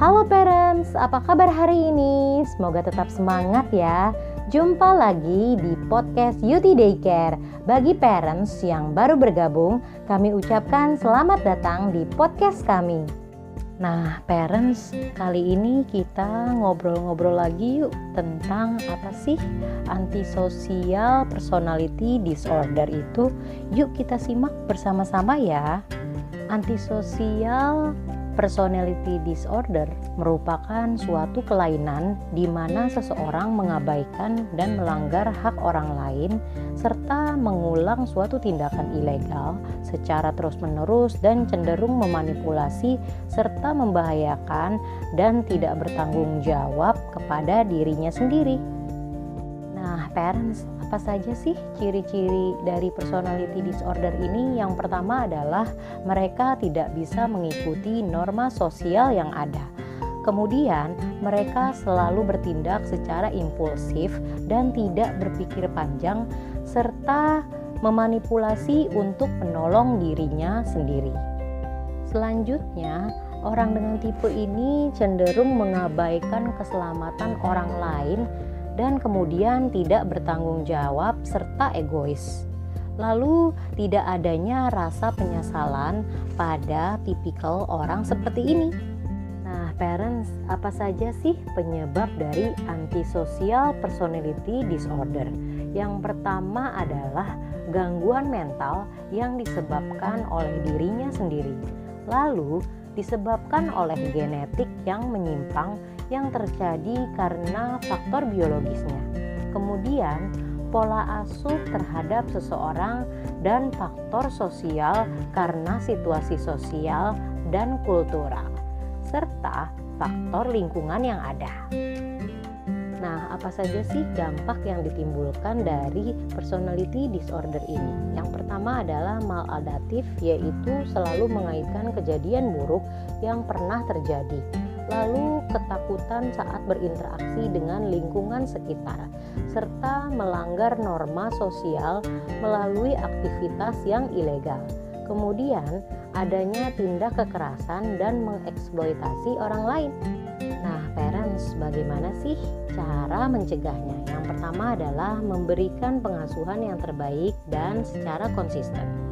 Halo parents, apa kabar hari ini? Semoga tetap semangat ya. Jumpa lagi di podcast Yuti Daycare. Bagi parents yang baru bergabung, kami ucapkan selamat datang di podcast kami. Nah, parents, kali ini kita ngobrol-ngobrol lagi yuk tentang apa sih antisocial personality disorder itu. Yuk kita simak bersama-sama ya. Antisocial personality disorder merupakan suatu kelainan di mana seseorang mengabaikan dan melanggar hak orang lain serta mengulang suatu tindakan ilegal secara terus-menerus dan cenderung memanipulasi serta membahayakan dan tidak bertanggung jawab kepada dirinya sendiri. Nah, parents, apa saja sih ciri-ciri dari personality disorder ini? Yang pertama adalah mereka tidak bisa mengikuti norma sosial yang ada. Kemudian, mereka selalu bertindak secara impulsif dan tidak berpikir panjang, serta memanipulasi untuk menolong dirinya sendiri. Selanjutnya, orang dengan tipe ini cenderung mengabaikan keselamatan orang lain dan kemudian tidak bertanggung jawab serta egois. Lalu, tidak adanya rasa penyesalan pada tipikal orang seperti ini. Nah, parents, apa saja sih penyebab dari antisocial personality disorder? Yang pertama adalah gangguan mental yang disebabkan oleh dirinya sendiri. Lalu, disebabkan oleh genetik yang menyimpang yang terjadi karena faktor biologisnya. Kemudian, pola asuh terhadap seseorang dan faktor sosial karena situasi sosial dan kultural, serta faktor lingkungan yang ada. Nah, apa saja sih dampak yang ditimbulkan dari personality disorder ini? Yang pertama adalah maladaptif, yaitu selalu mengaitkan kejadian buruk yang pernah terjadi lalu ketakutan saat berinteraksi dengan lingkungan sekitar, serta melanggar norma sosial melalui aktivitas yang ilegal. Kemudian, adanya tindak kekerasan dan mengeksploitasi orang lain. Nah, parents, bagaimana sih cara mencegahnya? Yang pertama adalah memberikan pengasuhan yang terbaik dan secara konsisten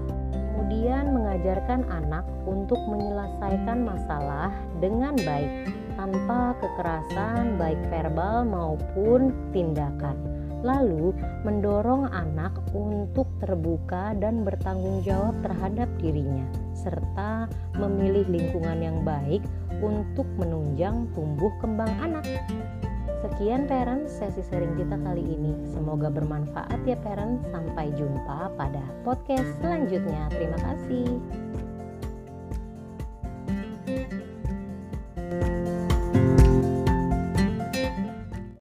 kemudian mengajarkan anak untuk menyelesaikan masalah dengan baik tanpa kekerasan baik verbal maupun tindakan. Lalu mendorong anak untuk terbuka dan bertanggung jawab terhadap dirinya serta memilih lingkungan yang baik untuk menunjang tumbuh kembang anak. Sekian parents sesi sharing kita kali ini. Semoga bermanfaat ya parents. Sampai jumpa pada podcast selanjutnya. Terima kasih.